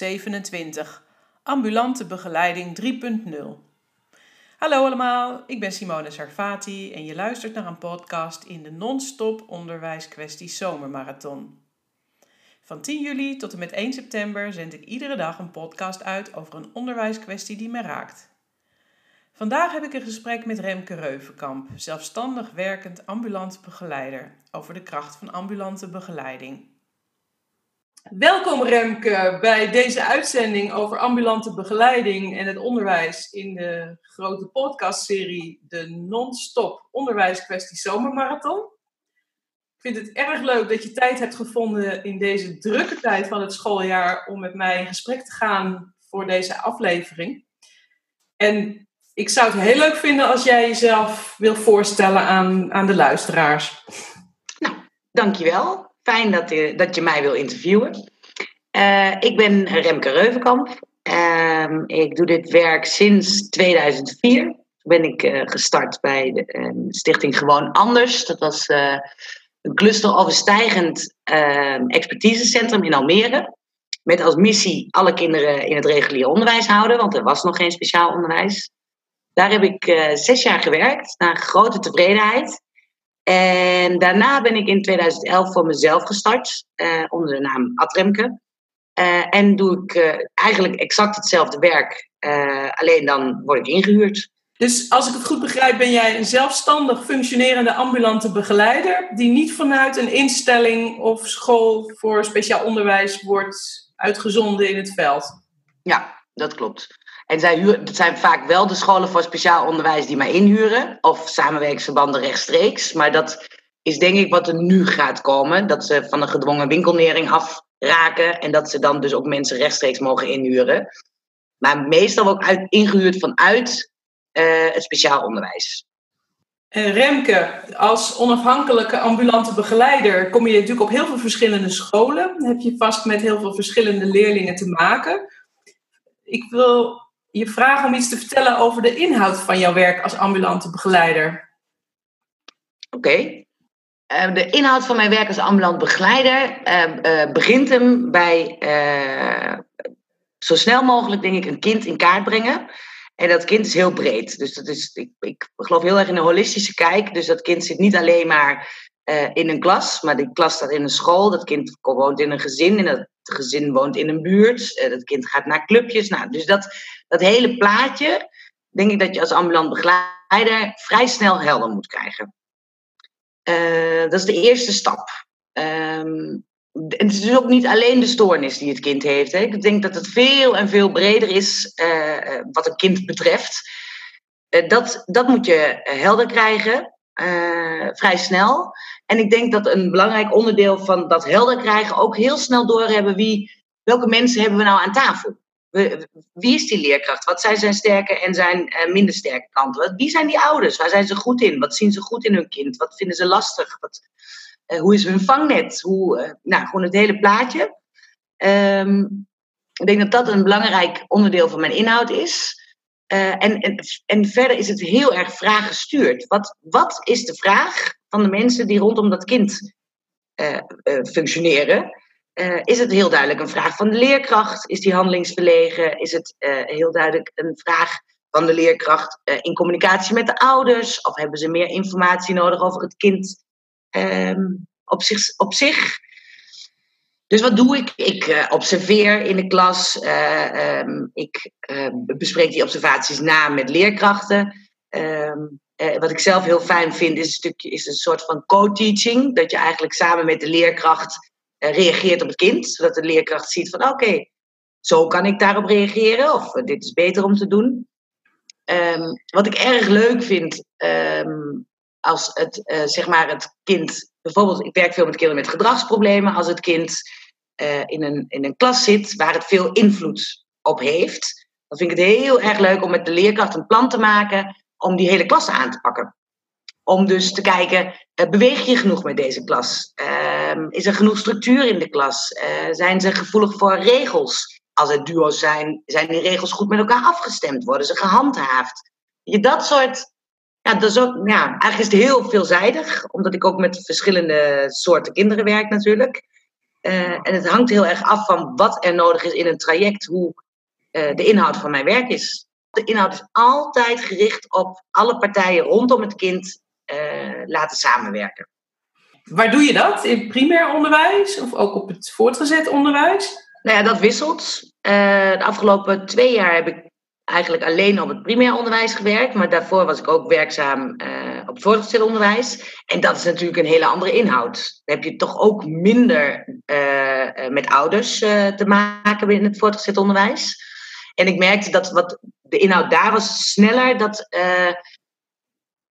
podcast 27, Ambulante Begeleiding 3.0. Hallo allemaal, ik ben Simone Sarfati en je luistert naar een podcast in de non-stop onderwijskwestie Zomermarathon. Van 10 juli tot en met 1 september zend ik iedere dag een podcast uit over een onderwijskwestie die me raakt. Vandaag heb ik een gesprek met Remke Reuvenkamp, zelfstandig werkend ambulant begeleider, over de kracht van ambulante begeleiding. Welkom Remke bij deze uitzending over ambulante begeleiding en het onderwijs in de grote podcastserie De Non-Stop Onderwijskwestie Zomermarathon. Ik vind het erg leuk dat je tijd hebt gevonden in deze drukke tijd van het schooljaar om met mij in gesprek te gaan voor deze aflevering. En ik zou het heel leuk vinden als jij jezelf wil voorstellen aan, aan de luisteraars. Nou, dankjewel. Fijn dat je, dat je mij wil interviewen. Uh, ik ben Remke Reuvenkamp. Uh, ik doe dit werk sinds 2004. Toen ben ik uh, gestart bij de uh, stichting Gewoon Anders. Dat was een clusteroverstijgend ehm, expertisecentrum in Almere. Met als missie alle kinderen in het reguliere onderwijs houden, want er was nog geen speciaal onderwijs. Daar heb ik zes jaar gewerkt, naar grote tevredenheid. En daarna ben ik in 2011 voor mezelf gestart, uh, onder de naam Atremke. Uh, en doe ik uh, eigenlijk exact hetzelfde werk, alleen dan word ik ingehuurd. Dus als ik het goed begrijp, ben jij een zelfstandig functionerende ambulante begeleider, die niet vanuit een instelling of school voor speciaal onderwijs wordt uitgezonden in het veld? Ja, dat klopt. En zij huur, het zijn vaak wel de scholen voor speciaal onderwijs die mij inhuren. Of samenwerkingsverbanden rechtstreeks. Maar dat is denk ik wat er nu gaat komen. Dat ze van een gedwongen winkelnering afraken. En dat ze dan dus ook mensen rechtstreeks mogen inhuren. Maar meestal ook ingehuurd vanuit uh, het speciaal onderwijs. Remke, als onafhankelijke ambulante begeleider kom je natuurlijk op heel veel verschillende scholen. Heb je vast met heel veel verschillende leerlingen te maken. Ik wil je vragen om iets te vertellen over de inhoud van jouw werk als ambulante begeleider. Oké. Uh, de inhoud van mijn werk als ambulant begeleider uh, uh, begint hem bij zo snel mogelijk, denk ik, een kind in kaart brengen. En dat kind is heel breed. Dus dat is, ik, ik geloof heel erg in een holistische kijk. Dus dat kind zit niet alleen maar in een klas, maar die klas staat in een school. Dat kind woont in een gezin en dat gezin woont in een buurt. dat kind gaat naar clubjes. Nou, dus dat, dat hele plaatje, denk ik dat je als ambulant begeleider vrij snel helder moet krijgen. Uh, dat is de eerste stap. Um, het is dus ook niet alleen de stoornis die het kind heeft. Hè. Ik denk dat het veel en veel breder is uh, wat een kind betreft. Uh, dat, dat moet je helder krijgen, vrij snel. En ik denk dat een belangrijk onderdeel van dat helder krijgen ook heel snel doorhebben wie, welke mensen hebben we nou aan tafel wie is die leerkracht? Wat zijn zijn sterke en zijn uh, minder sterke kanten? Wie zijn die ouders? Waar zijn ze goed in? Wat zien ze goed in hun kind? Wat vinden ze lastig? Wat, uh, hoe is hun vangnet? Hoe, nou, gewoon het hele plaatje. Um, ik denk dat dat een belangrijk onderdeel van mijn inhoud is. En, en, en, verder is het heel erg vraaggestuurd. Wat, wat is de vraag van de mensen die rondom dat kind functioneren? Uh, is het heel duidelijk een vraag van de leerkracht? Is die handelingsverlegen? Is het heel duidelijk een vraag van de leerkracht in communicatie met de ouders? Of hebben ze meer informatie nodig over het kind um, op, zich, op zich? Dus wat doe ik? Ik observeer in de klas. Um, ik bespreek die observaties na met leerkrachten. Um, wat ik zelf heel fijn vind, is een, stukje, is een soort van co-teaching. Dat je eigenlijk samen met de leerkracht eh, reageert op het kind, zodat de leerkracht ziet van oké, zo kan ik daarop reageren of eh, dit is beter om te doen. Um, wat ik erg leuk vind als het, zeg maar het kind, bijvoorbeeld ik werk veel met kinderen met gedragsproblemen, als het kind uh, in, een, in een klas zit waar het veel invloed op heeft, dan vind ik het heel erg leuk om met de leerkracht een plan te maken om die hele klas aan te pakken. Om dus te kijken, uh, beweeg je genoeg met deze klas? Uh, is er genoeg structuur in de klas? Uh, zijn ze gevoelig voor regels? Als het duo's zijn, zijn die regels goed met elkaar afgestemd? Worden ze gehandhaafd? Je, dat soort, ja, dat is ook, ja, eigenlijk is het heel veelzijdig, omdat ik ook met verschillende soorten kinderen werk natuurlijk. Eh, en het hangt heel erg af van wat er nodig is in een traject, hoe eh, de inhoud van mijn werk is. De inhoud is altijd gericht op alle partijen rondom het kind uh, laten samenwerken. Waar doe je dat? In primair onderwijs of ook op het voortgezet onderwijs? Nou ja, dat wisselt. de afgelopen twee jaar heb ik eigenlijk alleen op het primair onderwijs gewerkt, maar daarvoor was ik ook werkzaam op het voortgezet onderwijs. En dat is natuurlijk een hele andere inhoud. Dan heb je toch ook minder uh, met ouders te maken in het voortgezet onderwijs. En ik merkte dat wat de inhoud daar was sneller dat,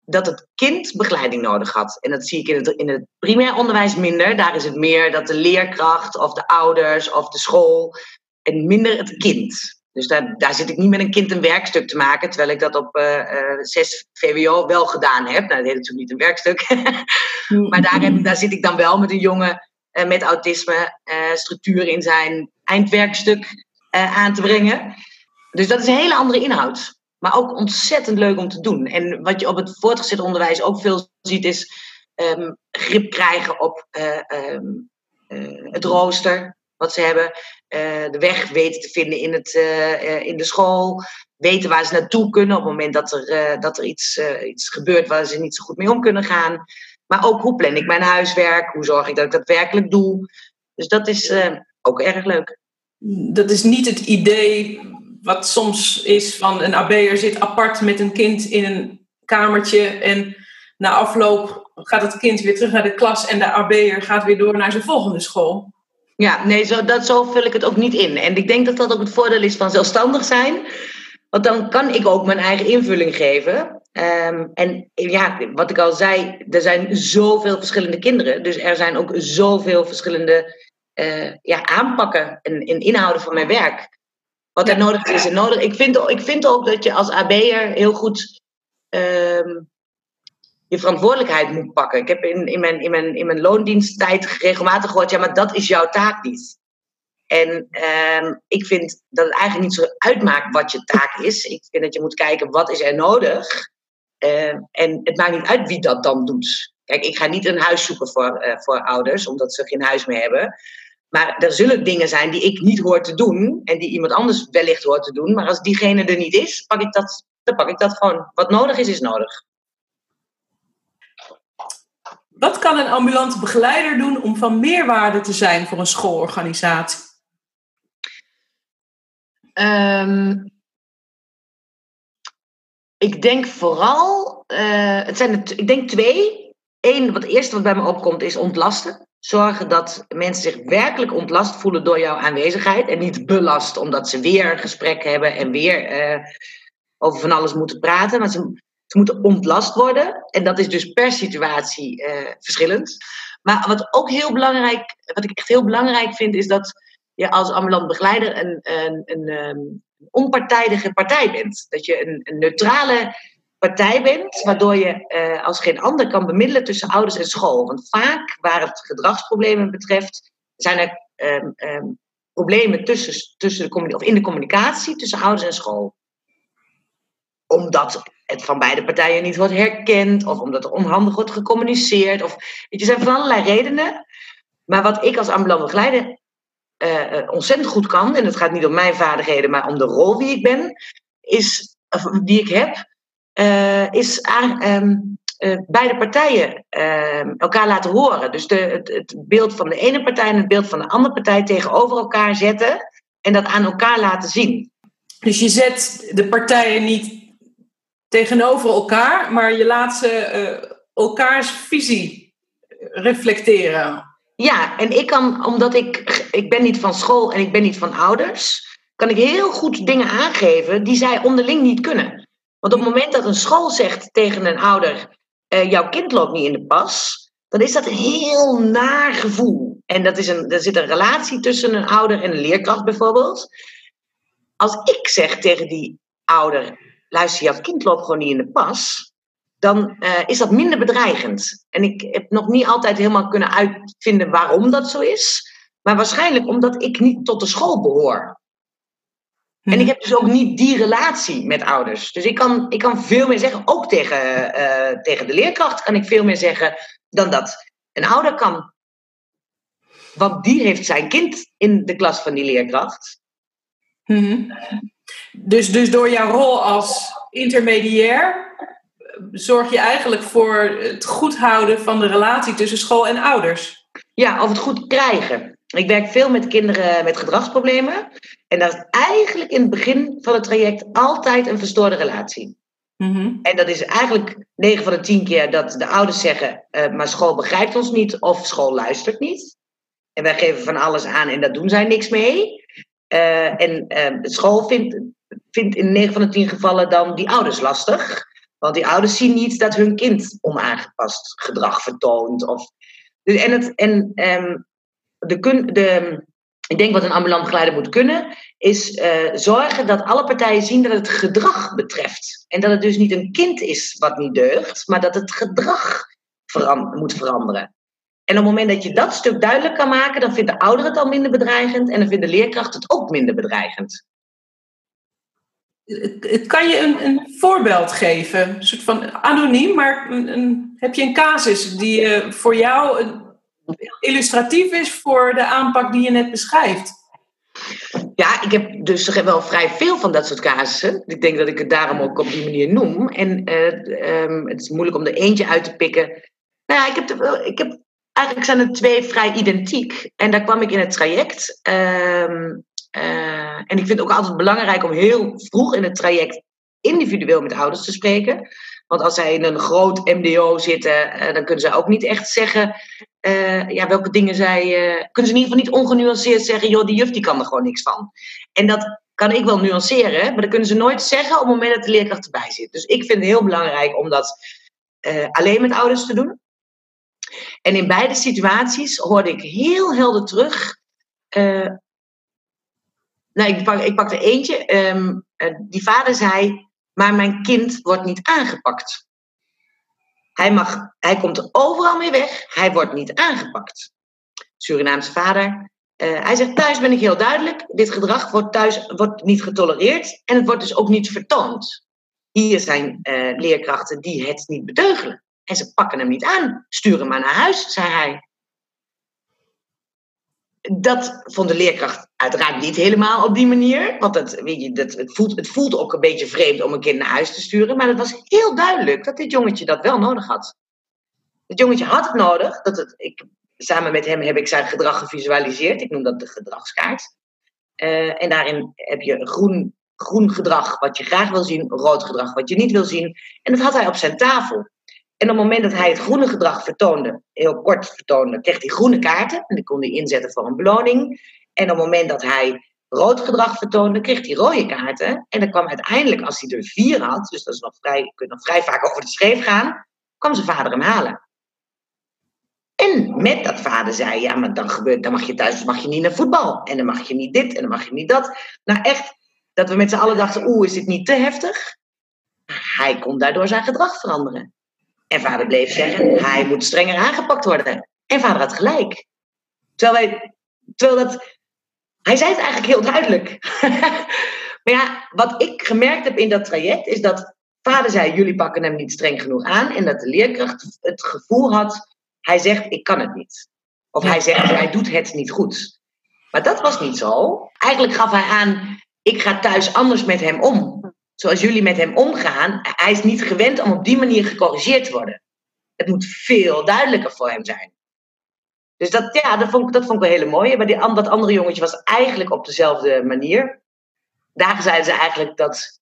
dat het kind begeleiding nodig had. En dat zie ik in het, in het primair onderwijs minder. Daar is het meer dat de leerkracht of de ouders of de school en minder het kind. Dus daar, zit ik niet met een kind een werkstuk te maken, terwijl ik dat op uh, uh, 6 VWO wel gedaan heb. Nou, dat heet natuurlijk niet een werkstuk. maar daar, heb, daar zit ik dan wel met een jongen uh, met autisme structuur in zijn eindwerkstuk aan te brengen. Dus dat is een hele andere inhoud. Maar ook ontzettend leuk om te doen. En wat je op het voortgezet onderwijs ook veel ziet, is um, grip krijgen op um, het rooster wat ze hebben. Uh, de weg weten te vinden in, het, uh, in de school. Weten waar ze naartoe kunnen op het moment dat er, dat er iets, iets gebeurt waar ze niet zo goed mee om kunnen gaan. Maar ook hoe plan ik mijn huiswerk? Hoe zorg ik dat ik dat werkelijk doe? Dus dat is ook erg leuk. Dat is niet het idee wat soms is van een AB'er zit apart met een kind in een kamertje en na afloop gaat het kind weer terug naar de klas en de AB'er gaat weer door naar zijn volgende school. Ja, nee, zo, dat, zo vul ik het ook niet in. En ik denk dat dat ook het voordeel is van zelfstandig zijn. Want dan kan ik ook mijn eigen invulling geven. Um, en ja, wat ik al zei, er zijn zoveel verschillende kinderen. Dus er zijn ook zoveel verschillende uh, ja, aanpakken en, en, inhouden van mijn werk. Wat er nodig is, is nodig. Ik vind, ik vind ook dat je als AB'er heel goed um, je verantwoordelijkheid moet pakken. Ik heb in, in, mijn, in, mijn, in mijn loondiensttijd regelmatig gehoord, ja, maar dat is jouw taak niet. En uh, ik vind dat het eigenlijk niet zo uitmaakt wat je taak is. Ik vind dat je moet kijken, wat is er nodig? Uh, en het maakt niet uit wie dat dan doet. Kijk, ik ga niet een huis zoeken voor, uh, voor ouders, omdat ze geen huis meer hebben. Maar er zullen dingen zijn die ik niet hoor te doen en die iemand anders wellicht hoort te doen. Maar als diegene er niet is, pak ik dat, dan pak ik dat gewoon. Wat nodig is, is nodig. Wat kan een ambulante begeleider doen om van meerwaarde te zijn voor een schoolorganisatie? Um, ik denk vooral, uh, het zijn ik denk twee. Eén, wat het eerste wat bij me opkomt is ontlasten. Zorgen dat mensen zich werkelijk ontlast voelen door jouw aanwezigheid. En niet belast omdat ze weer een gesprek hebben en weer uh, over van alles moeten praten. Ze, ze moeten ontlast worden. En dat is dus per situatie uh, verschillend. Maar wat ook heel belangrijk, wat ik echt heel belangrijk vind, is dat je als ambulant begeleider een, een, een, een onpartijdige partij bent. Dat je een, een neutrale partij bent, waardoor je uh, als geen ander kan bemiddelen tussen ouders en school. Want vaak, waar het gedragsproblemen betreft, zijn er um, um, problemen tussen, tussen de, of in de communicatie tussen ouders en school. Omdat het van beide partijen niet wordt herkend, of omdat er onhandig wordt gecommuniceerd. Of, weet je, zijn van allerlei redenen. Maar wat ik als ambulant begeleider uh, ontzettend goed kan, en het gaat niet om mijn vaardigheden, maar om de rol die ik ben, is, die ik heb, uh, is um, beide partijen ehm, elkaar laten horen. Dus de, het, het beeld van de ene partij en het beeld van de andere partij tegenover elkaar zetten en dat aan elkaar laten zien. Dus je zet de partijen niet tegenover elkaar, maar je laat ze uh, elkaars visie reflecteren. Ja, en ik kan, omdat ik, ik ben niet van school en ik ben niet van ouders, kan ik heel goed dingen aangeven die zij onderling niet kunnen. Want op het moment dat een school zegt tegen een ouder, uh, jouw kind loopt niet in de pas, dan is dat een heel naar gevoel. En dat is een, er zit een relatie tussen een ouder en een leerkracht bijvoorbeeld. Als ik zeg tegen die ouder, luister, jouw kind loopt gewoon niet in de pas, dan uh, is dat minder bedreigend. En ik heb nog niet altijd helemaal kunnen uitvinden waarom dat zo is. Maar waarschijnlijk omdat ik niet tot de school behoor. En ik mhm. heb dus ook niet die relatie met ouders. Dus ik kan, ik kan veel meer zeggen, ook tegen, uh, tegen de leerkracht kan ik veel meer zeggen dan dat een ouder kan. Want die heeft zijn kind in de klas van die leerkracht. Mhm. Dus, dus door jouw rol als intermediair zorg je eigenlijk voor het goed houden van de relatie tussen school en ouders. Ja, of het goed krijgen. Ik werk veel met kinderen met gedragsproblemen. En dat is eigenlijk in het begin van het traject altijd een verstoorde relatie. Mhm. En dat is eigenlijk 9 van de 10 keer dat de ouders zeggen: eh, maar school begrijpt ons niet of school luistert niet. En wij geven van alles aan en daar doen zij niks mee. Eh, en uh, de school vindt, vindt in 9 van de 10 gevallen dan die ouders lastig. Want die ouders zien niet dat hun kind onaangepast gedrag vertoont. Of, dus, en het, en um, de, de, ik denk wat een ambulant begeleider moet kunnen, is uh, zorgen dat alle partijen zien dat het gedrag betreft. En dat het dus niet een kind is wat niet deugt, maar dat het gedrag moet veranderen. En op het moment dat je dat stuk duidelijk kan maken, dan vindt de ouder het al minder bedreigend en dan vindt de leerkracht het ook minder bedreigend. Kan je een, een voorbeeld geven? Een soort van anoniem, maar een, een, heb je een casus die uh, voor jou illustratief is voor de aanpak die je net beschrijft? Ja, ik heb dus wel vrij veel van dat soort casussen. Ik denk dat ik het daarom ook op die manier noem. En uh, um, het is moeilijk om er eentje uit te pikken. Nou ja, ik heb, ik heb eigenlijk zijn er twee vrij identiek. En daar kwam ik in het traject. Um, uh, en ik vind het ook altijd belangrijk om heel vroeg in het traject individueel met ouders te spreken. Want als zij in een groot MDO zitten, uh, dan kunnen ze ook niet echt zeggen uh, ja, welke dingen zij. kunnen ze in ieder geval niet ongenuanceerd zeggen: joh, die juf die kan er gewoon niks van. En dat kan ik wel nuanceren, maar dat kunnen ze nooit zeggen op het moment dat de leerkracht erbij zit. Dus ik vind het heel belangrijk om dat alleen met ouders te doen. En in beide situaties hoorde ik heel helder terug. Uh, nou, ik, pak, ik pakte eentje. Um, uh, die vader zei: Maar mijn kind wordt niet aangepakt. Hij, mag, hij komt er overal mee weg. Hij wordt niet aangepakt. Surinaamse vader. Uh, hij zegt: Thuis ben ik heel duidelijk. Dit gedrag wordt thuis wordt niet getolereerd. En het wordt dus ook niet vertoond. Hier zijn leerkrachten die het niet beteugelen. En ze pakken hem niet aan. Stuur hem maar naar huis, zei hij. Dat vond de leerkracht uiteraard niet helemaal op die manier. Want dat, weet je, dat, het, voelt, het voelt ook een beetje vreemd om een kind naar huis te sturen. Maar het was heel duidelijk dat dit jongetje dat wel nodig had. Het jongetje had het nodig. Dat het, ik, samen met hem heb ik zijn gedrag gevisualiseerd. Ik noem dat de gedragskaart. Uh, en daarin heb je groen, groen gedrag wat je graag wil zien, rood gedrag wat je niet wil zien. En dat had hij op zijn tafel. En op het moment dat hij het groene gedrag vertoonde, heel kort vertoonde, kreeg hij groene kaarten. En die kon hij inzetten voor een beloning. En op het moment dat hij rood gedrag vertoonde, kreeg hij rode kaarten. En dan kwam uiteindelijk, als hij er vier had, dus dat is nog vrij, je kunt nog vrij vaak over de schreef gaan, kwam zijn vader hem halen. En met dat vader zei, ja, maar dan, gebeurt, dan mag je thuis mag je niet naar voetbal. En dan mag je niet dit en dan mag je niet dat. Nou echt, dat we met z'n allen dachten, oeh, is dit niet te heftig? Hij kon daardoor zijn gedrag veranderen. En vader bleef zeggen, hij moet strenger aangepakt worden. En vader had gelijk. Terwijl, wij, terwijl dat, hij zei het eigenlijk heel duidelijk. maar ja, wat ik gemerkt heb in dat traject, is dat vader zei, jullie pakken hem niet streng genoeg aan. En dat de leerkracht het gevoel had, hij zegt, ik kan het niet. Of hij zegt, hij doet het niet goed. Maar dat was niet zo. Eigenlijk gaf hij aan, ik ga thuis anders met hem om zoals jullie met hem omgaan, hij is niet gewend om op die manier gecorrigeerd te worden. Het moet veel duidelijker voor hem zijn. Dus dat, ja, dat, vond, ik, dat vond ik wel hele mooi. Maar die, dat andere jongetje was eigenlijk op dezelfde manier. Daar zeiden ze eigenlijk dat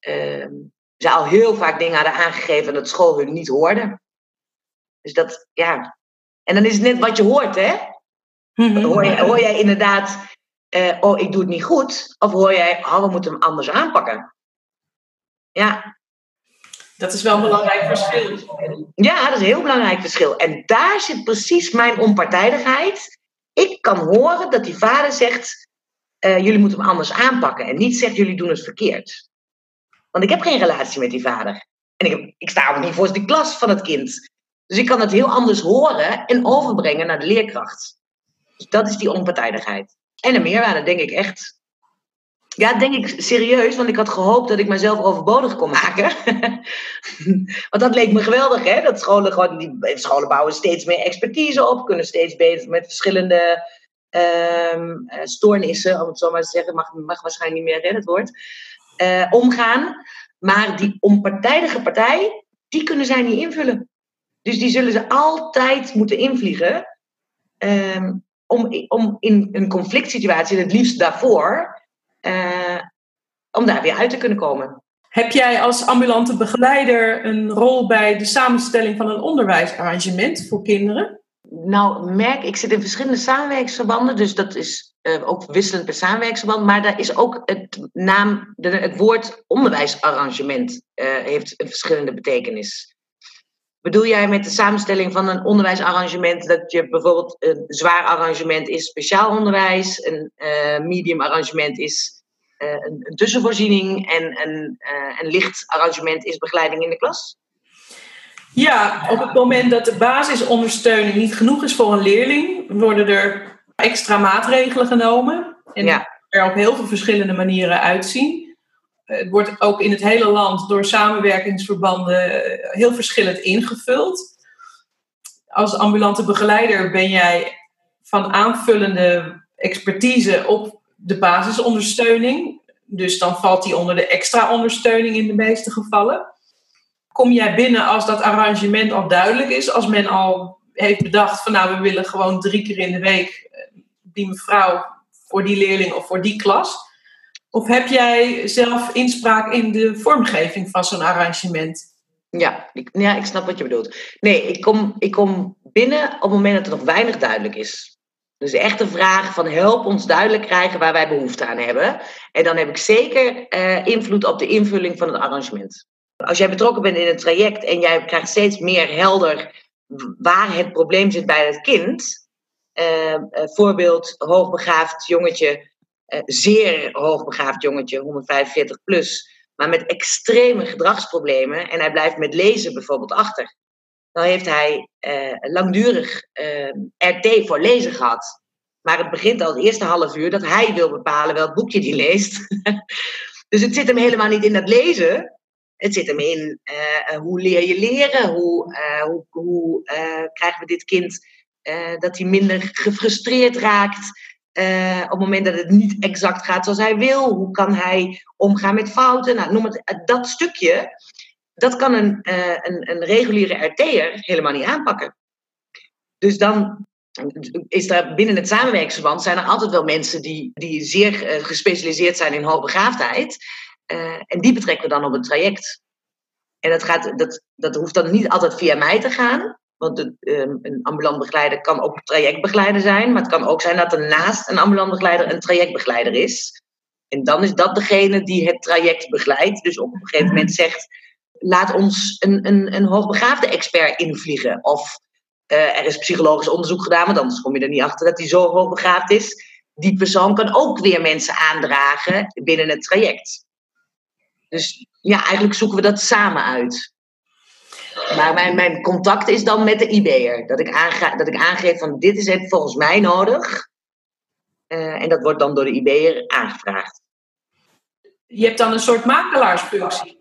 uh, ze al heel vaak dingen hadden aangegeven dat school hun niet hoorde. Dus dat, ja. En dan is het net wat je hoort, hè? Dan hoor, je, hoor jij inderdaad, uh, oh, ik doe het niet goed. Of hoor jij, oh, we moeten hem anders aanpakken. Ja. Dat is wel een belangrijk verschil. Ja, dat is een heel belangrijk verschil. En daar zit precies mijn onpartijdigheid. Ik kan horen dat die vader zegt: uh, jullie moeten hem anders aanpakken. En niet zegt: jullie doen het verkeerd. Want ik heb geen relatie met die vader. En ik, ik sta ook niet voor de klas van het kind. Dus ik kan het heel anders horen en overbrengen naar de leerkracht. Dus dat is die onpartijdigheid. En een meerwaarde, denk ik echt. Ja, denk ik serieus, want ik had gehoopt dat ik mezelf overbodig kon maken. want dat leek me geweldig, hè? Dat scholen, gewoon, die, scholen bouwen steeds meer expertise op, kunnen steeds beter met verschillende um, stoornissen, om het zo maar te zeggen, mag, mag waarschijnlijk niet meer redden het woord, uh, omgaan. Maar die onpartijdige partij, die kunnen zij niet invullen. Dus die zullen ze altijd moeten invliegen. Um, om, om in een conflict situatie, het liefst daarvoor, uh, om daar weer uit te kunnen komen. Heb jij als ambulante begeleider een rol bij de samenstelling van een onderwijsarrangement voor kinderen? Nou, merk, ik zit in verschillende samenwerkingsverbanden, dus dat is uh, ook wisselend per samenwerkingsverband. Maar daar is ook het, naam, de, het woord onderwijsarrangement uh, heeft een verschillende betekenis. Bedoel jij met de samenstelling van een onderwijsarrangement dat je bijvoorbeeld een zwaar arrangement is speciaal onderwijs, een uh, medium arrangement is een, een, tussenvoorziening en een, uh, een licht arrangement is begeleiding in de klas? Ja, op het moment dat de basisondersteuning niet genoeg is voor een leerling, worden er extra maatregelen genomen. En ja. er op heel veel verschillende manieren uitzien. Het wordt ook in het hele land door samenwerkingsverbanden eh, heel verschillend ingevuld. Als ambulante begeleider ben jij van aanvullende expertise op de basisondersteuning. Dus dan valt die onder de extra ondersteuning in de meeste gevallen. Kom jij binnen als dat arrangement al duidelijk is, als men al heeft bedacht van nou we willen gewoon drie keer in de week eh, die mevrouw voor die leerling of voor die klas. Of heb jij zelf inspraak in de vormgeving van zo'n arrangement? Ja ik, ja, ik snap wat je bedoelt. Nee, ik kom, ik kom binnen op het moment dat er nog weinig duidelijk is. Dus echt de vraag van help ons duidelijk krijgen waar wij behoefte aan hebben. En dan heb ik zeker uh, invloed op de invulling van het arrangement. Als jij betrokken bent in een traject en jij krijgt steeds meer helder waar het probleem zit bij het kind. Uh, voorbeeld, hoogbegaafd jongetje uh, zeer hoogbegaafd jongetje, 145 plus, maar met extreme gedragsproblemen en hij blijft met lezen bijvoorbeeld achter. Dan heeft hij uh, langdurig ehm, RT voor lezen gehad. Maar het begint al het eerste half uur dat hij wil bepalen welk boekje hij leest. dus het zit hem helemaal niet in dat lezen. Het zit hem in uh, hoe leer je leren? Hoe, hoe, hoe krijgen we dit kind dat hij minder gefrustreerd raakt? Op het moment dat het niet exact gaat zoals hij wil, hoe kan hij omgaan met fouten? Nou, noem het, eh, dat stukje, dat kan een, uh, een, een reguliere RT'er helemaal niet aanpakken. Dus dan is er binnen het samenwerkingsverband zijn er altijd wel mensen die, die zeer gespecialiseerd zijn in hoogbegaafdheid. Uh, en die betrekken we dan op het traject. En dat, gaat, dat, dat hoeft dan niet altijd via mij te gaan. Want de, um, een ambulant begeleider kan ook trajectbegeleider zijn. Maar het kan ook zijn dat er naast een ambulant begeleider een trajectbegeleider is. En dan is dat degene die het traject begeleidt. Dus op een gegeven moment zegt: laat ons een, een, een hoogbegaafde expert invliegen. Of uh, er is psychologisch onderzoek gedaan, want anders kom je er niet achter dat hij zo hoogbegaafd is. Die persoon kan ook weer mensen aandragen binnen het traject. Dus ja, eigenlijk zoeken we dat samen uit. Maar mijn, mijn contact is dan met de IB'er. Dat, ik dat ik aangeef van dit is het volgens mij nodig. Uh, en dat wordt dan door de IB'er aangevraagd. Je hebt dan een soort makelaarsfunctie.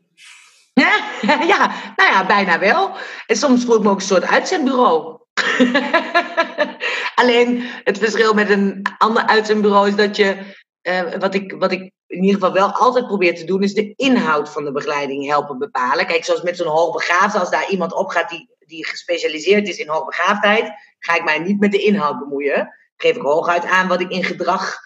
Ja, nou ja, bijna wel. En soms voel ik me ook een soort uitzendbureau. Alleen het verschil met een ander uitzendbureau is dat je, uh, wat, ik, wat ik in ieder geval wel altijd probeert te doen, is de inhoud van de begeleiding helpen bepalen. Kijk, zoals met zo'n hoogbegaafde, als daar iemand opgaat die, die gespecialiseerd is in hoogbegaafdheid, ga ik mij niet met de inhoud bemoeien. Geef ik hooguit aan wat ik in gedrag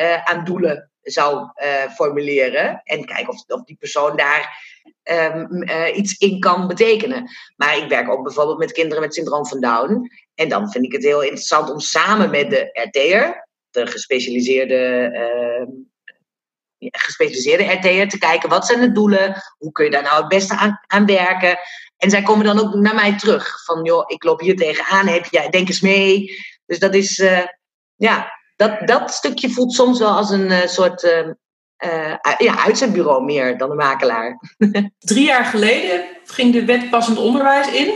uh, aan doelen zou uh, formuleren. En kijken of, of die persoon daar um, uh, iets in kan betekenen. Maar ik werk ook bijvoorbeeld met kinderen met syndroom van Down. En dan vind ik het heel interessant om samen met de RT'er, de gespecialiseerde uh, gespecialiseerde RT'er te kijken wat zijn de doelen, hoe kun je daar nou het beste aan, aan werken. En zij komen dan ook naar mij terug van joh, ik loop hier tegenaan, heb jij, denk eens mee. Dus dat is, uh, ja, dat, dat stukje voelt soms wel als een uh, soort uh, ja, uitzendbureau meer dan een makelaar. Drie jaar geleden ging de wet passend onderwijs in.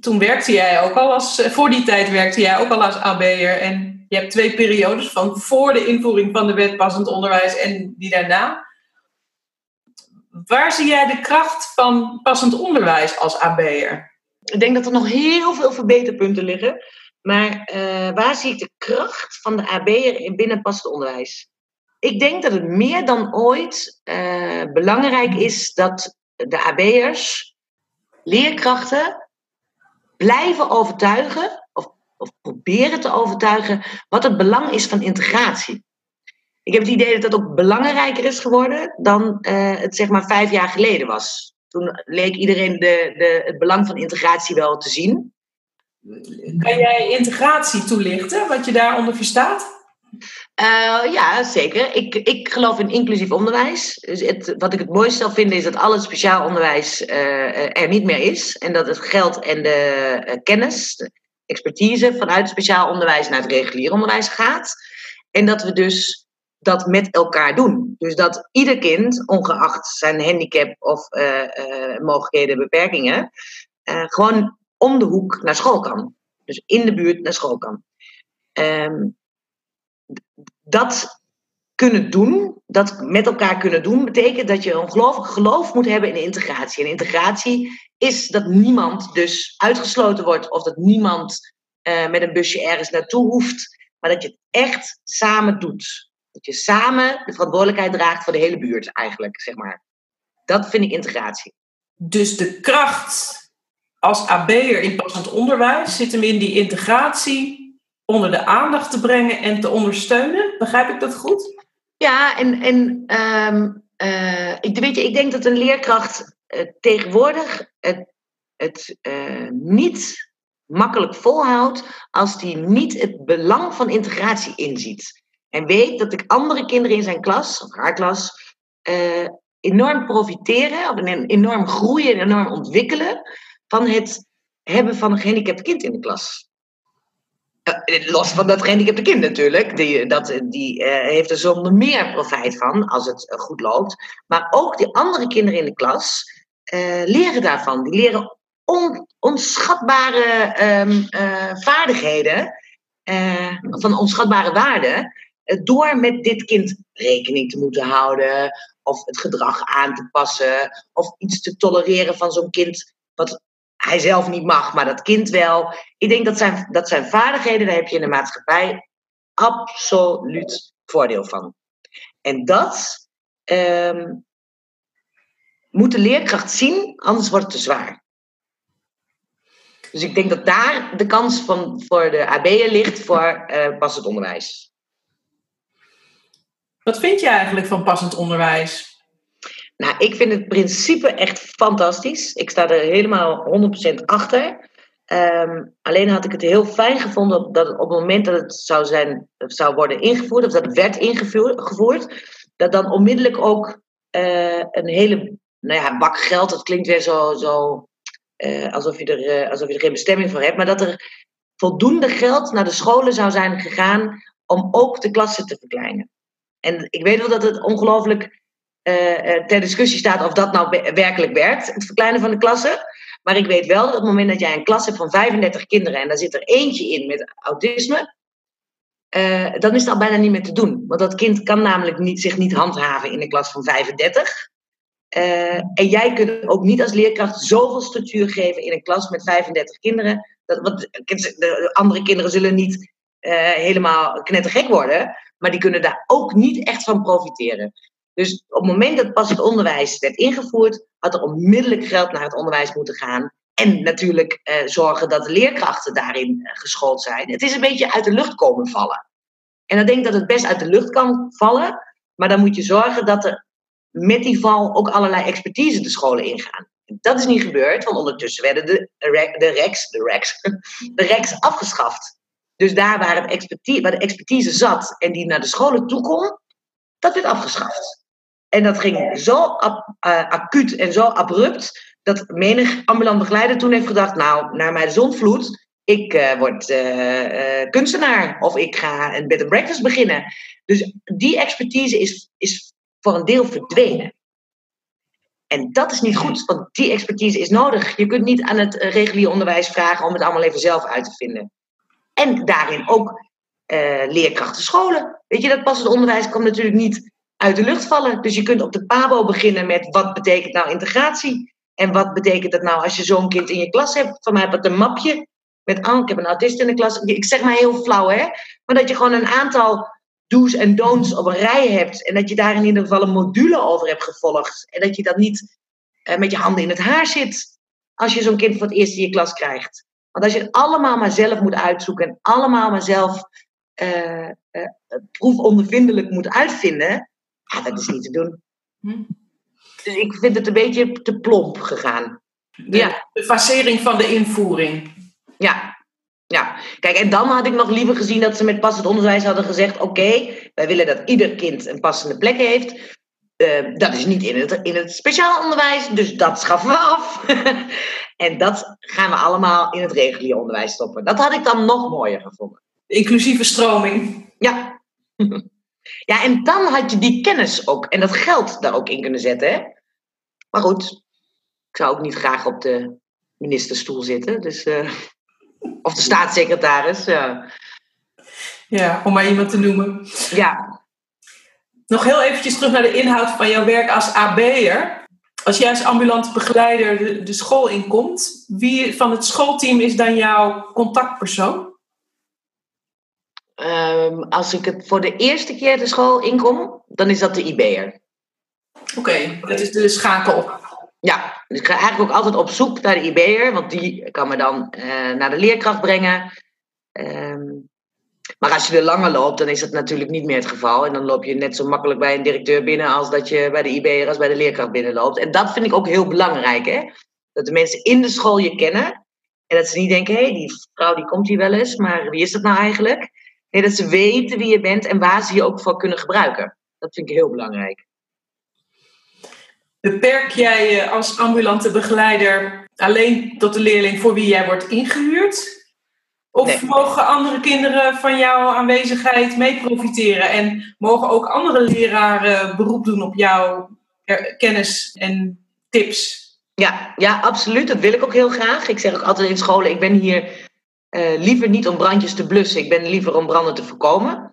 Toen werkte jij ook al als, voor die tijd werkte jij ook al als AB'er en je hebt twee periodes van voor de invoering van de wet passend onderwijs en die daarna. Waar zie jij de kracht van passend onderwijs als AB'er? Ik denk dat er nog heel veel verbeterpunten liggen. Maar uh, waar zie ik de kracht van de AB'er in binnen passend onderwijs? Ik denk dat het meer dan ooit uh, belangrijk is dat de AB'ers, leerkrachten, blijven overtuigen, of, proberen te overtuigen, wat het belang is van integratie. Ik heb het idee dat dat ook belangrijker is geworden dan uh, het zeg maar vijf jaar geleden was. Toen leek iedereen de, de, het belang van integratie wel te zien. Kan jij integratie toelichten, wat je daaronder verstaat? Uh, ja, zeker. Ik, ik geloof in inclusief onderwijs. Dus het, wat ik het mooiste zou vinden is dat al het speciaal onderwijs uh, er niet meer is. En dat het geld en de uh, kennis, de expertise vanuit het speciaal onderwijs naar het regulier onderwijs gaat. En dat we dus dat met elkaar doen. Dus dat ieder kind, ongeacht zijn handicap of mogelijkheden, beperkingen, gewoon om de hoek naar school kan. Dus in de buurt naar school kan. Um, dat kunnen doen, dat met elkaar kunnen doen, betekent dat je een geloof moet hebben in integratie. En integratie is dat niemand dus uitgesloten wordt of dat niemand uh, met een busje ergens naartoe hoeft, maar dat je het echt samen doet. Dat je samen de verantwoordelijkheid draagt voor de hele buurt eigenlijk, zeg maar. Dat vind ik integratie. Dus de kracht als AB'er in passend onderwijs zit hem in die integratie onder de aandacht te brengen en te ondersteunen. Begrijp ik dat goed? Ja, en, en um, uh, ik, weet je, ik denk dat een leerkracht uh, tegenwoordig het, het uh, niet makkelijk volhoudt als die niet het belang van integratie inziet. En weet dat de andere kinderen in zijn klas, of haar klas, enorm profiteren, of enorm groeien en enorm ontwikkelen van het hebben van een gehandicapt kind in de klas. Los van dat gehandicapte kind natuurlijk. Die, dat, die uh, heeft er zonder meer profijt van als het uh, goed loopt. Maar ook die andere kinderen in de klas leren daarvan. Die leren on, onschatbare um, vaardigheden, van onschatbare waarden, door met dit kind rekening te moeten houden, of het gedrag aan te passen, of iets te tolereren van zo'n kind wat hij zelf niet mag, maar dat kind wel. Ik denk dat zijn, dat zijn vaardigheden, daar heb je in de maatschappij absoluut voordeel van. En dat um, moet de leerkracht zien, anders wordt het te zwaar. Dus ik denk dat daar de kans van, voor de AB'en ligt voor uh, passend onderwijs. Wat vind je eigenlijk van passend onderwijs? Nou, ik vind het principe echt fantastisch. Ik sta er helemaal 100% achter. Um, alleen had ik het heel fijn gevonden dat op het moment dat het zou, zijn, zou worden ingevoerd, of dat werd ingevoerd, dat dan onmiddellijk ook uh, een hele nou ja, bak geld, dat klinkt weer zo, zo uh, alsof, je er, uh, alsof je er geen bestemming voor hebt, maar dat er voldoende geld naar de scholen zou zijn gegaan om ook de klassen te verkleinen. En ik weet wel dat het ongelooflijk ter discussie staat of dat nou werkelijk werkt, het verkleinen van de klassen. Maar ik weet wel dat op het moment dat jij een klas hebt van 35 kinderen en daar zit er eentje in met autisme, uh, dan is het al bijna niet meer te doen. Want dat kind kan namelijk niet, zich niet handhaven in een klas van 35. Uh, en jij kunt ook niet als leerkracht zoveel structuur geven in een klas met 35 kinderen. Dat, want de andere kinderen zullen niet uh, helemaal knettergek worden, maar die kunnen daar ook niet echt van profiteren. Dus op het moment dat pas het onderwijs werd ingevoerd, had er onmiddellijk geld naar het onderwijs moeten gaan. En natuurlijk eh, zorgen dat de leerkrachten daarin eh, geschoold zijn. Het is een beetje uit de lucht komen vallen. En dan denk ik dat het best uit de lucht kan vallen. Maar dan moet je zorgen dat er met die val ook allerlei expertise de scholen ingaan. Dat is niet gebeurd, want ondertussen werden de, de REX, de REX, de REX afgeschaft. Dus daar waar, het expertise, waar de expertise zat en die naar de scholen toe kon, dat werd afgeschaft. En dat ging zo uh, acuut en zo abrupt dat menig ambulant begeleider toen heeft gedacht: Nou, naar mijn zonvloed, ik uh, word uh, kunstenaar of ik ga een bed and breakfast beginnen. Dus die expertise is, is voor een deel verdwenen. En dat is niet goed, want die expertise is nodig. Je kunt niet aan het regulier onderwijs vragen om het allemaal even zelf uit te vinden. En daarin ook leerkrachten scholen. Weet je, dat passend onderwijs kan natuurlijk niet uit de lucht vallen. Dus je kunt op de PABO beginnen met wat betekent nou integratie? En wat betekent dat nou als je zo'n kind in je klas hebt? Van mij heb ik een mapje met, oh, ik heb een autist in de klas. Ik zeg maar heel flauw, hè? Maar dat je gewoon een aantal do's en don'ts op een rij hebt. En dat je daar in ieder geval een module over hebt gevolgd. En dat je dat niet uh, met je handen in het haar zit. Als je zo'n kind voor het eerst in je klas krijgt. Want als je het allemaal maar zelf moet uitzoeken. En allemaal maar zelf uh, uh, proefondervindelijk moet uitvinden. Ja, dat is niet te doen. Hm. Dus ik vind het een beetje te plomp gegaan. De, ja. de facering van de invoering. Ja, ja, kijk, en dan had ik nog liever gezien dat ze met passend onderwijs hadden gezegd: oké, wij willen dat ieder kind een passende plek heeft. Uh, dat is niet in het, in het speciaal onderwijs, dus dat schaffen we af. en dat gaan we allemaal in het regulier onderwijs stoppen. Dat had ik dan nog mooier gevonden. inclusieve stroming. Ja. ja, en dan had je die kennis ook en dat geld daar ook in kunnen zetten. Hè? Maar goed, ik zou ook niet graag op de ministerstoel zitten. Dus. Uh... Of de staatssecretaris. Ja. ja, om maar iemand te noemen. Ja. Nog heel eventjes terug naar de inhoud van jouw werk als AB'er. Als jij als ambulante begeleider de, de school inkomt, wie van het schoolteam is dan jouw contactpersoon? Um, als ik het voor de eerste keer de school inkom, dan is dat de IB'er. Oké, dat is de schakel. Ja, dus ik ga eigenlijk ook altijd op zoek naar de IB'er, want die kan me dan uh, naar de leerkracht brengen. Um, maar als je er langer loopt, dan is dat natuurlijk niet meer het geval. En dan loop je net zo makkelijk bij een directeur binnen als dat je bij de IB'er als bij de leerkracht binnenloopt. En dat vind ik ook heel belangrijk, hè? Dat de mensen in de school je kennen. En dat ze niet denken, hé, hey, die vrouw die komt hier wel eens, maar wie is dat nou eigenlijk? Nee, dat ze weten wie je bent en waar ze je ook voor kunnen gebruiken. Dat vind ik heel belangrijk. Beperk jij je als ambulante begeleider alleen tot de leerling voor wie jij wordt ingehuurd? Of mogen andere kinderen van jouw aanwezigheid mee profiteren? En mogen ook andere leraren beroep doen op jouw kennis en tips? Ja, ja, absoluut. Dat wil ik ook heel graag. Ik zeg ook altijd in scholen: ik ben hier uh, liever niet om brandjes te blussen. Ik ben liever om branden te voorkomen.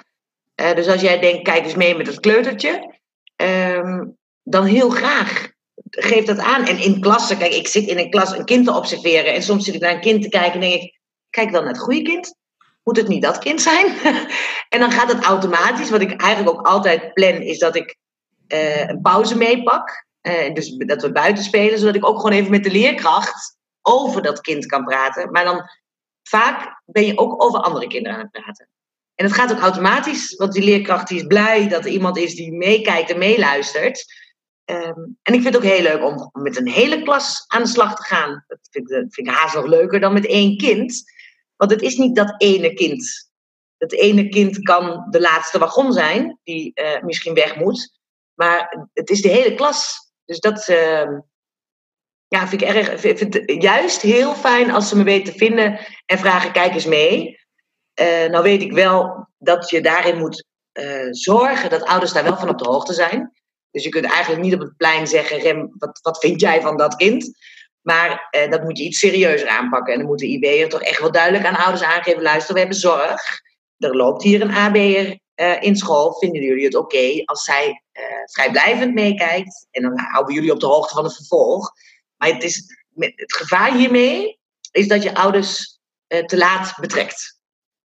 Uh, dus als jij denkt, kijk eens mee met het kleutertje. Um, dan heel graag. Geef dat aan. En in klassen, kijk, ik zit in een klas een kind te observeren. En soms zit ik naar een kind te kijken en denk ik, kijk dan naar het goede kind. Moet het niet dat kind zijn? en dan gaat het automatisch. Wat ik eigenlijk ook altijd plan, is dat ik uh, een pauze meepak. Dus dat we buiten spelen, zodat ik ook gewoon even met de leerkracht over dat kind kan praten. Maar dan vaak ben je ook over andere kinderen aan het praten. En het gaat ook automatisch, want die leerkracht die is blij dat er iemand is die meekijkt en meeluistert. Um, en ik vind het ook heel leuk om met een hele klas aan de slag te gaan. Dat vind, ik, vind ik haast nog leuker dan met één kind. Want het is niet dat ene kind. Dat ene kind kan de laatste wagon zijn, die uh, misschien weg moet. Maar het is de hele klas. Dus dat uh, ja, vind ik erg. Vind het juist heel fijn als ze me weten te vinden en vragen: kijk eens mee. Uh, nou weet ik wel dat je daarin moet uh, zorgen dat ouders daar wel van op de hoogte zijn. Dus je kunt eigenlijk niet op het plein zeggen: Rem, wat, wat vind jij van dat kind? Maar uh, dat moet je iets serieuzer aanpakken. En dan moet de IB'er toch echt wel duidelijk aan ouders aangeven: luister, we hebben zorg. Er loopt hier een AB'er in school. Vinden jullie het oké als zij vrijblijvend meekijkt? En dan houden jullie op de hoogte van het vervolg. Maar het, is, het gevaar hiermee is dat je ouders te laat betrekt.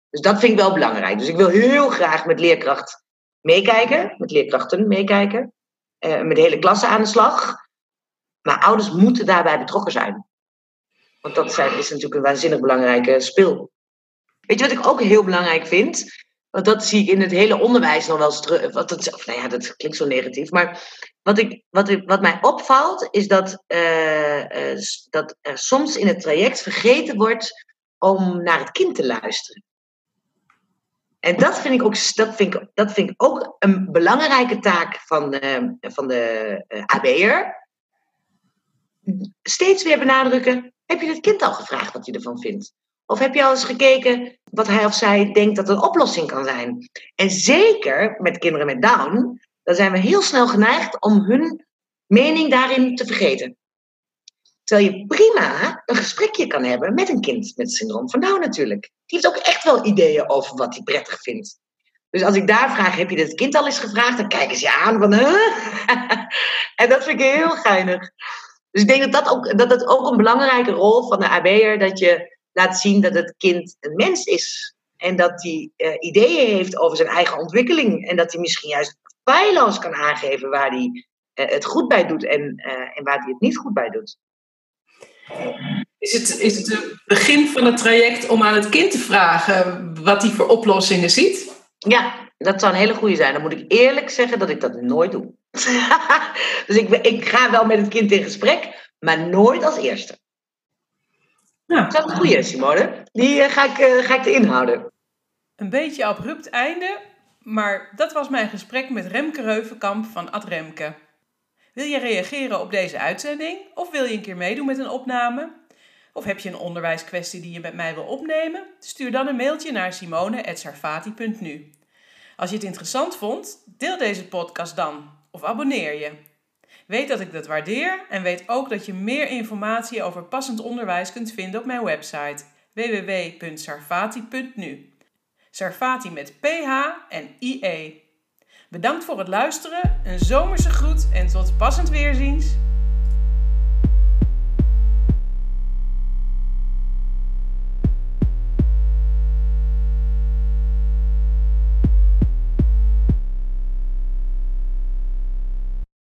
Dus dat vind ik wel belangrijk. Dus ik wil heel graag met leerkracht meekijken, met leerkrachten meekijken, uh, met de hele klasse aan de slag. Maar ouders moeten daarbij betrokken zijn. Want dat zijn, is natuurlijk een waanzinnig belangrijke speel. Weet je wat ik ook heel belangrijk vind? Want dat zie ik in het hele onderwijs nog wel eens terug. Wat of, nou ja, dat klinkt zo negatief. Maar wat, ik, wat, ik, wat mij opvalt, is dat, uh, uh, dat er soms in het traject vergeten wordt om naar het kind te luisteren. En dat vind ik ook, dat vind ik, dat vind ik ook een belangrijke taak van de, van de eh, AB'er. Steeds weer benadrukken, heb je het kind al gevraagd wat hij ervan vindt? Of heb je al eens gekeken wat hij of zij denkt dat een oplossing kan zijn? En zeker met kinderen met Down, dan zijn we heel snel geneigd om hun mening daarin te vergeten. Terwijl je prima een gesprekje kan hebben met een kind met syndroom van Down natuurlijk. Die heeft ook echt wel ideeën over wat hij prettig vindt. Dus als ik daar vraag, heb je dit kind al eens gevraagd? Dan kijken ze je aan van, huh? en dat vind ik heel geinig. Dus ik denk dat dat ook, dat dat ook een belangrijke rol van de AB'er, dat je laat zien dat het kind een mens is. En dat hij uh, ideeën heeft over zijn eigen ontwikkeling. En dat hij misschien juist feilloos kan aangeven waar hij uh, het goed bij doet en, uh, en waar hij het niet goed bij doet. Is het, is het het begin van het traject om aan het kind te vragen wat hij voor oplossingen ziet? Ja, dat zou een hele goede zijn. Dan moet ik eerlijk zeggen dat ik dat nooit doe. dus ik, ik ga wel met het kind in gesprek, maar nooit als eerste. Ja. Dat is een goede, Simone. Die uh, ga, ik, uh, ga ik erin houden. Een beetje abrupt einde, maar dat was mijn gesprek met Remke Reuvenkamp van Ad Remke. Wil je reageren op deze uitzending of wil je een keer meedoen met een opname? Of heb je een onderwijskwestie die je met mij wil opnemen? Stuur dan een mailtje naar simone.sarfati.nu. Als je het interessant vond, deel deze podcast dan of abonneer je. Weet dat ik dat waardeer en weet ook dat je meer informatie over passend onderwijs kunt vinden op mijn website www.sarfati.nu. Sarfati met PH en IE. Bedankt voor het luisteren, een zomerse groet en tot passend weerziens.